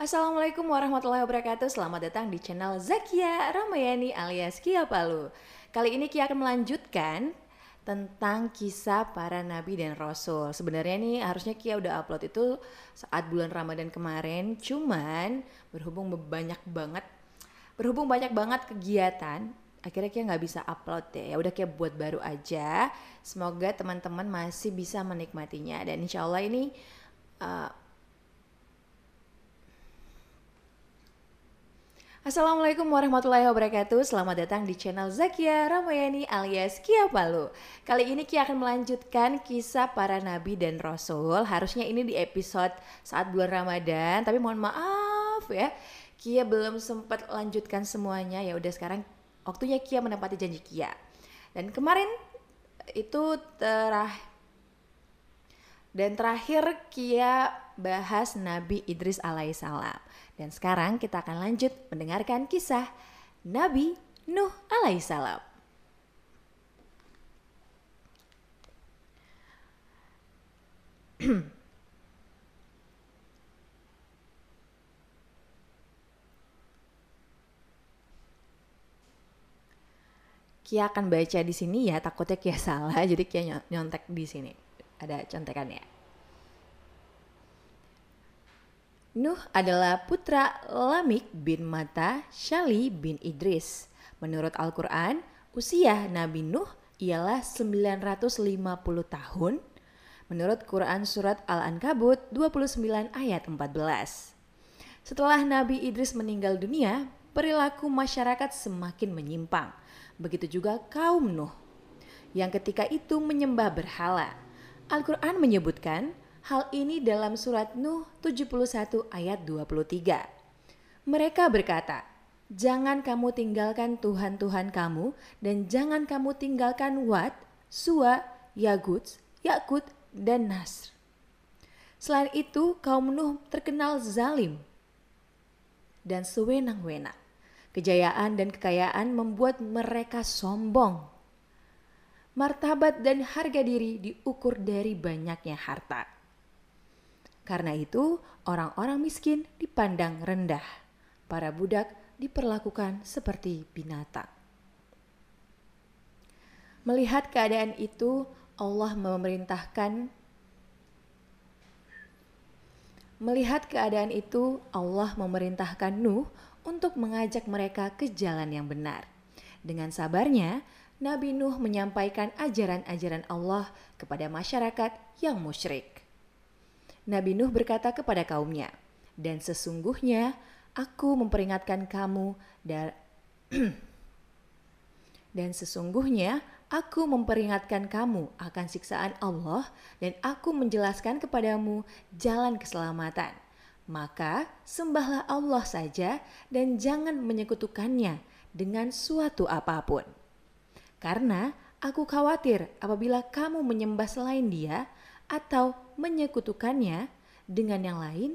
Assalamualaikum warahmatullahi wabarakatuh. Selamat datang di channel Zakia Ramayani alias Kia Palu. Kali ini Kia akan melanjutkan tentang kisah para nabi dan rasul. Sebenarnya nih harusnya Kia udah upload itu saat bulan Ramadan kemarin. Cuman berhubung banyak banget Berhubung banyak banget kegiatan akhirnya Kia nggak bisa upload deh. Ya udah kayak buat baru aja. Semoga teman-teman masih bisa menikmatinya. Dan insya Allah ini uh, Assalamualaikum warahmatullahi wabarakatuh. Selamat datang di channel Zakia Ramayani alias Kia Palu. Kali ini Kia akan melanjutkan kisah para nabi dan rasul. Harusnya ini di episode saat bulan Ramadan Tapi mohon maaf ya. Kia belum sempat lanjutkan semuanya. Ya udah sekarang waktunya Kia menepati janji Kia. Dan kemarin itu terakhir dan terakhir Kia bahas Nabi Idris alaihissalam. Dan sekarang kita akan lanjut mendengarkan kisah Nabi Nuh alaihissalam. Kia akan baca di sini ya, takutnya Kia salah, jadi Kia nyontek di sini ada contekannya. Nuh adalah putra Lamik bin Mata Shali bin Idris. Menurut Al-Quran, usia Nabi Nuh ialah 950 tahun. Menurut Quran Surat Al-Ankabut 29 ayat 14. Setelah Nabi Idris meninggal dunia, perilaku masyarakat semakin menyimpang. Begitu juga kaum Nuh yang ketika itu menyembah berhala Al-Quran menyebutkan hal ini dalam surat Nuh 71 ayat 23. Mereka berkata, Jangan kamu tinggalkan Tuhan-Tuhan kamu dan jangan kamu tinggalkan Wat, Suwa, Yagut, Yakut, dan Nasr. Selain itu, kaum Nuh terkenal zalim dan sewenang-wenang. Kejayaan dan kekayaan membuat mereka sombong martabat dan harga diri diukur dari banyaknya harta. Karena itu, orang-orang miskin dipandang rendah. Para budak diperlakukan seperti binatang. Melihat keadaan itu, Allah memerintahkan Melihat keadaan itu, Allah memerintahkan Nuh untuk mengajak mereka ke jalan yang benar. Dengan sabarnya, Nabi Nuh menyampaikan ajaran-ajaran Allah kepada masyarakat yang musyrik. Nabi Nuh berkata kepada kaumnya, "Dan sesungguhnya aku memperingatkan kamu dan dan sesungguhnya aku memperingatkan kamu akan siksaan Allah dan aku menjelaskan kepadamu jalan keselamatan. Maka sembahlah Allah saja dan jangan menyekutukannya dengan suatu apa pun." Karena aku khawatir apabila kamu menyembah selain dia atau menyekutukannya dengan yang lain,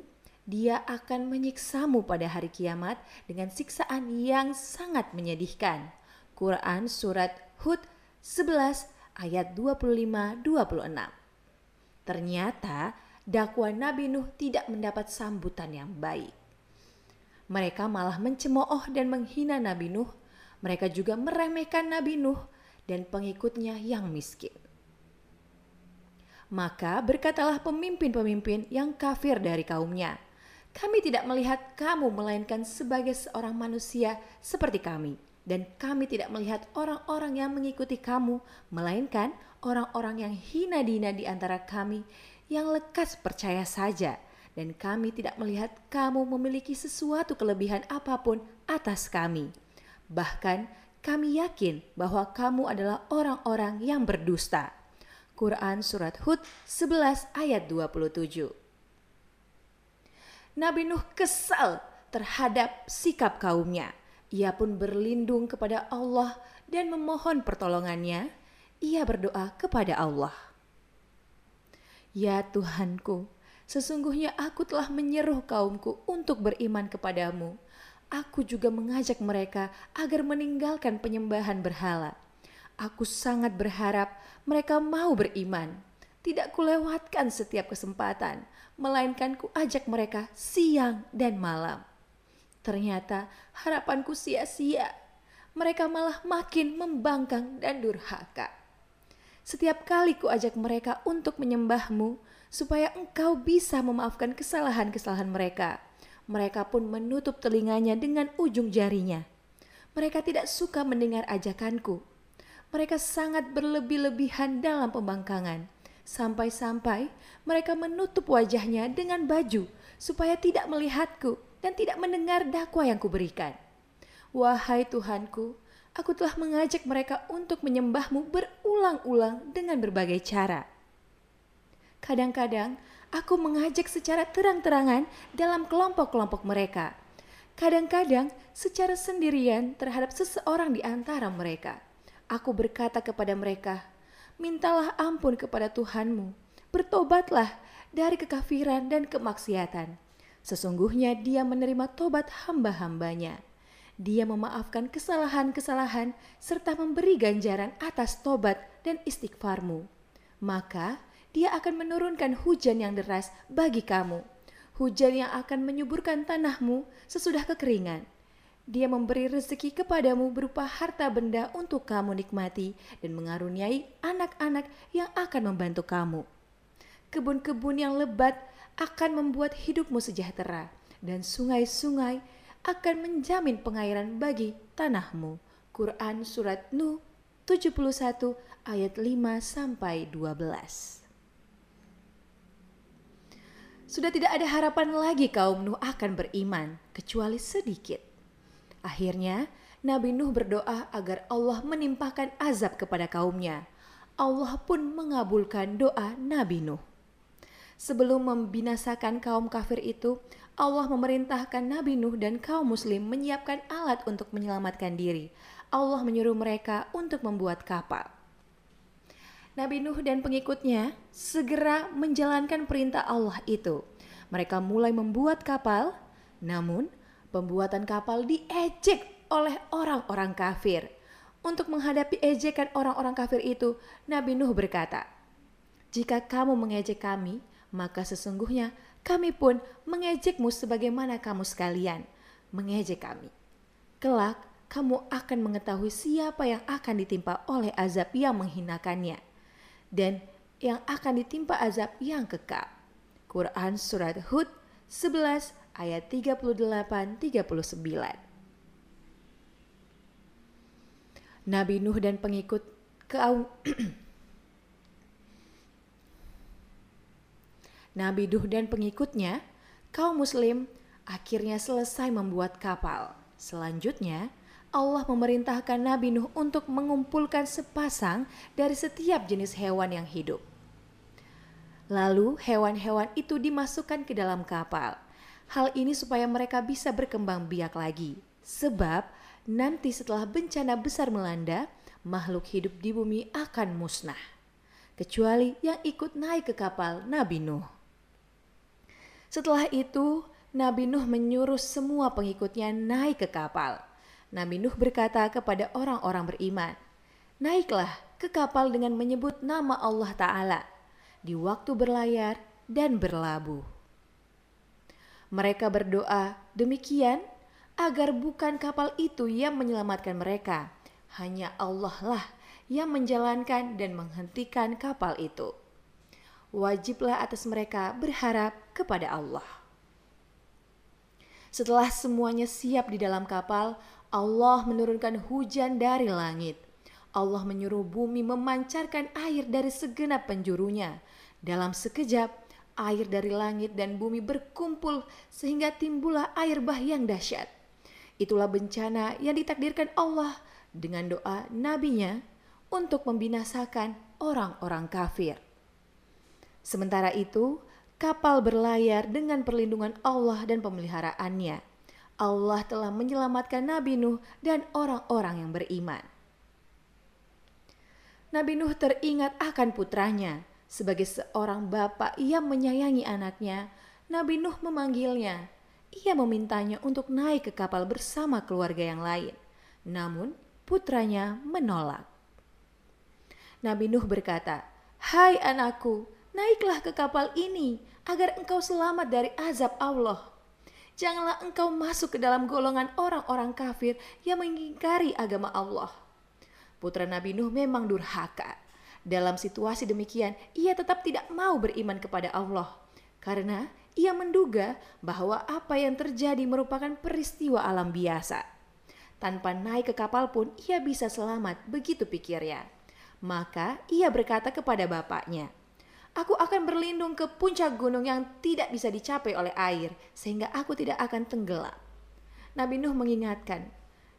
dia akan menyiksamu pada hari kiamat dengan siksaan yang sangat menyedihkan. Quran Surat Hud 11 ayat 25-26 Ternyata dakwah Nabi Nuh tidak mendapat sambutan yang baik. Mereka malah mencemooh dan menghina Nabi Nuh. Mereka juga meremehkan Nabi Nuh dan pengikutnya yang miskin. Maka berkatalah pemimpin-pemimpin yang kafir dari kaumnya, kami tidak melihat kamu melainkan sebagai seorang manusia seperti kami. Dan kami tidak melihat orang-orang yang mengikuti kamu, melainkan orang-orang yang hina dina di antara kami yang lekas percaya saja. Dan kami tidak melihat kamu memiliki sesuatu kelebihan apa pun atas kami. Bahkan kami yakin bahwa kamu adalah orang-orang yang berdusta. Quran Surat Hud 11 ayat 27 Nabi Nuh kesal terhadap sikap kaumnya. Ia pun berlindung kepada Allah dan memohon pertolongannya. Ia berdoa kepada Allah. Ya Tuhanku, sesungguhnya aku telah menyeruh kaumku untuk beriman kepadamu aku juga mengajak mereka agar meninggalkan penyembahan berhala. Aku sangat berharap mereka mau beriman. Tidak kulewatkan setiap kesempatan. melainkan ku ajak mereka siang dan malam. Ternyata harapanku sia-sia. Mereka malah makin membangkang dan durhaka. Setiap kali ku ajak mereka untuk menyembahmu, supaya engkau bisa memaafkan kesalahan-kesalahan mereka. Mereka pun menutup telinganya dengan ujung jarinya. Mereka tidak suka mendengar ajakanku. Mereka sangat berlebih-lebihan dalam pembangkangan Sampai-sampai mereka menutup wajahnya dengan baju supaya tidak melihatku dan tidak mendengar dakwah yang kuberikan. Wahai Tuhanku, aku telah mengajak mereka untuk menyembahmu berulang-ulang dengan berbagai cara. Kadang-kadang aku mengajak secara terang-terangan dalam kelompok-kelompok mereka. Kadang-kadang secara sendirian terhadap seseorang di antara mereka. Aku berkata kepada mereka, mintalah ampun kepada Tuhanmu, bertobatlah dari kekafiran dan kemaksiatan. Sesungguhnya dia menerima tobat hamba-hambanya. Dia memaafkan kesalahan-kesalahan serta memberi ganjaran atas tobat dan istighfarmu. Maka dia akan menurunkan hujan yang deras bagi kamu. Hujan yang akan menyuburkan tanahmu sesudah kekeringan dia memberi rezeki kepadamu berupa harta benda untuk kamu nikmati dan mengaruniai anak-anak yang akan membantu kamu. Kebun-kebun yang lebat akan membuat hidupmu sejahtera dan sungai-sungai akan menjamin pengairan bagi tanahmu. Quran Surat Nuh 71 ayat 5 sampai 12. Sudah tidak ada harapan lagi kaum Nuh akan beriman kecuali sedikit Akhirnya, Nabi Nuh berdoa agar Allah menimpahkan azab kepada kaumnya. Allah pun mengabulkan doa Nabi Nuh. Sebelum membinasakan kaum kafir itu, Allah memerintahkan Nabi Nuh dan kaum muslim menyiapkan alat untuk menyelamatkan diri. Allah menyuruh mereka untuk membuat kapal. Nabi Nuh dan pengikutnya segera menjalankan perintah Allah itu. Mereka mulai membuat kapal, namun Pembuatan kapal diejek oleh orang-orang kafir. Untuk menghadapi ejekan orang-orang kafir itu, Nabi Nuh berkata, "Jika kamu mengejek kami, maka sesungguhnya kami pun mengejekmu sebagaimana kamu sekalian mengejek kami. Kelak kamu akan mengetahui siapa yang akan ditimpa oleh azab yang menghinakannya dan yang akan ditimpa azab yang kekal." Quran Surat Hud 11 ayat 38-39. Nabi Nuh dan pengikut kaum Nabi Nuh dan pengikutnya, kaum muslim akhirnya selesai membuat kapal. Selanjutnya, Allah memerintahkan Nabi Nuh untuk mengumpulkan sepasang dari setiap jenis hewan yang hidup. Lalu hewan-hewan itu dimasukkan ke dalam kapal. Hal ini supaya mereka bisa berkembang biak lagi. Sebab nanti setelah bencana besar melanda, makhluk hidup di bumi akan musnah. Kecuali yang ikut naik ke kapal Nabi Nuh. Setelah itu, Nabi Nuh menyuruh semua pengikutnya naik ke kapal. Nabi Nuh berkata kepada orang-orang beriman, "Naiklah ke kapal dengan menyebut nama Allah Ta'ala di waktu berlayar dan berlabuh." Mereka berdoa demikian agar bukan kapal itu yang menyelamatkan mereka, hanya Allah lah yang menjalankan dan menghentikan kapal itu. Wajiblah atas mereka berharap kepada Allah. Setelah semuanya siap di dalam kapal, Allah menurunkan hujan dari langit. Allah menyuruh bumi memancarkan air dari segenap penjurunya. Dalam sekejap, air dari langit dan bumi berkumpul sehingga timbullah air bah yang dahsyat. Itulah bencana yang ditakdirkan Allah dengan doa nabinya untuk membinasakan orang-orang kafir. Sementara itu, kapal berlayar dengan perlindungan Allah dan pemeliharaannya. Allah telah menyelamatkan Nabi Nuh dan orang-orang yang beriman. Nabi Nuh teringat akan putranya, sebagai seorang bapak yang menyayangi anaknya, Nabi Nuh memanggilnya. Ia memintanya untuk naik ke kapal bersama keluarga yang lain. Namun putranya menolak. Nabi Nuh berkata, "Hai anakku, naiklah ke kapal ini. agar engkau selamat dari azab Allah. Janganlah engkau masuk ke dalam golongan orang-orang kafir yang mengingkari agama Allah. Putra Nabi Nuh memang durhaka. Dalam situasi demikian, ia tetap tidak mau beriman kepada Allah karena ia menduga bahwa apa yang terjadi merupakan peristiwa alam biasa. Tanpa naik ke kapal pun ia bisa selamat, begitu pikirnya. Maka ia berkata kepada bapaknya, Aku akan berlindung ke puncak gunung yang tidak bisa dicapai oleh air, sehingga aku tidak akan tenggelam. Nabi Nuh mengingatkan,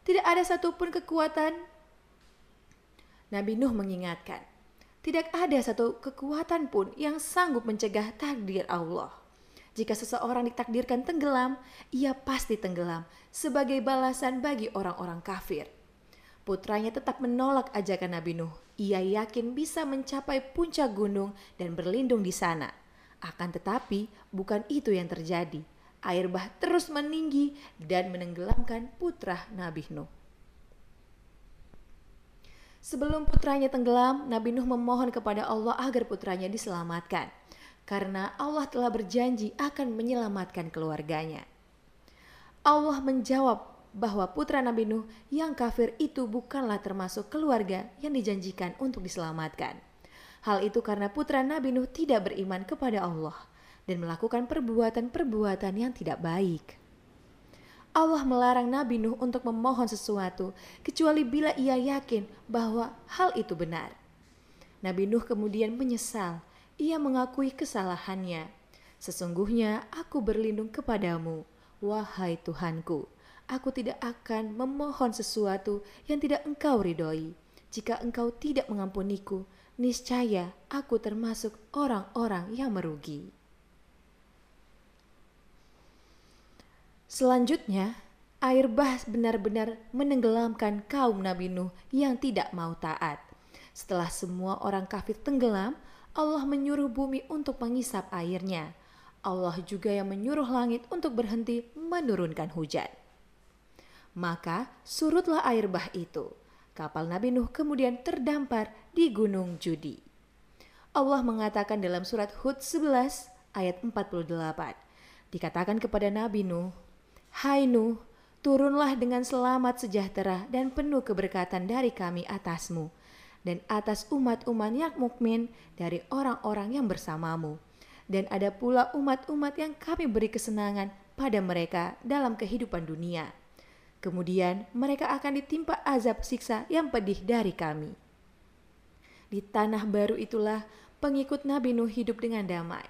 tidak ada satupun kekuatan. Nabi Nuh mengingatkan, tidak ada satu kekuatan pun yang sanggup mencegah takdir Allah. Jika seseorang ditakdirkan tenggelam, ia pasti tenggelam sebagai balasan bagi orang-orang kafir. Putranya tetap menolak ajakan Nabi Nuh. Ia yakin bisa mencapai puncak gunung dan berlindung di sana. Akan tetapi, bukan itu yang terjadi. Air bah terus meninggi dan menenggelamkan putra Nabi Nuh. Sebelum putranya tenggelam, Nabi Nuh memohon kepada Allah agar putranya diselamatkan. Karena Allah telah berjanji akan menyelamatkan keluarganya. Allah menjawab bahwa putra Nabi Nuh yang kafir itu bukanlah termasuk keluarga yang dijanjikan untuk diselamatkan. Hal itu karena putra Nabi Nuh tidak beriman kepada Allah dan melakukan perbuatan-perbuatan yang tidak baik. Allah melarang Nabi Nuh untuk memohon sesuatu kecuali bila ia yakin bahwa hal itu benar. Nabi Nuh kemudian menyesal. Ia mengakui kesalahannya. Sesungguhnya aku berlindung kepadamu, wahai Tuhanku aku tidak akan memohon sesuatu yang tidak engkau ridhoi. Jika engkau tidak mengampuniku, niscaya aku termasuk orang-orang yang merugi. Selanjutnya, air bah benar-benar menenggelamkan kaum Nabi Nuh yang tidak mau taat. Setelah semua orang kafir tenggelam, Allah menyuruh bumi untuk mengisap airnya. Allah juga yang menyuruh langit untuk berhenti menurunkan hujan. Maka surutlah air bah itu. Kapal Nabi Nuh kemudian terdampar di Gunung Judi. Allah mengatakan dalam surat Hud 11 ayat 48. Dikatakan kepada Nabi Nuh, Hai Nuh, turunlah dengan selamat sejahtera dan penuh keberkatan dari kami atasmu dan atas umat-umat yang mukmin dari orang-orang yang bersamamu. Dan ada pula umat-umat yang kami beri kesenangan pada mereka dalam kehidupan dunia Kemudian mereka akan ditimpa azab siksa yang pedih dari kami. Di tanah baru itulah pengikut Nabi Nuh hidup dengan damai.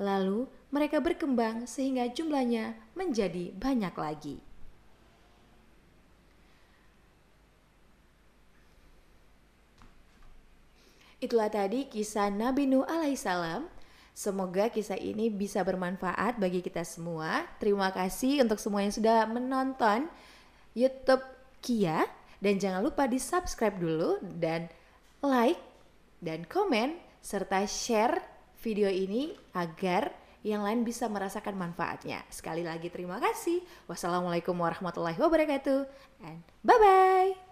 Lalu mereka berkembang sehingga jumlahnya menjadi banyak lagi. Itulah tadi kisah Nabi Nuh alaihissalam. Semoga kisah ini bisa bermanfaat bagi kita semua. Terima kasih untuk semua yang sudah menonton. YouTube Kia dan jangan lupa di subscribe dulu dan like dan komen serta share video ini agar yang lain bisa merasakan manfaatnya. Sekali lagi terima kasih. Wassalamualaikum warahmatullahi wabarakatuh and bye bye.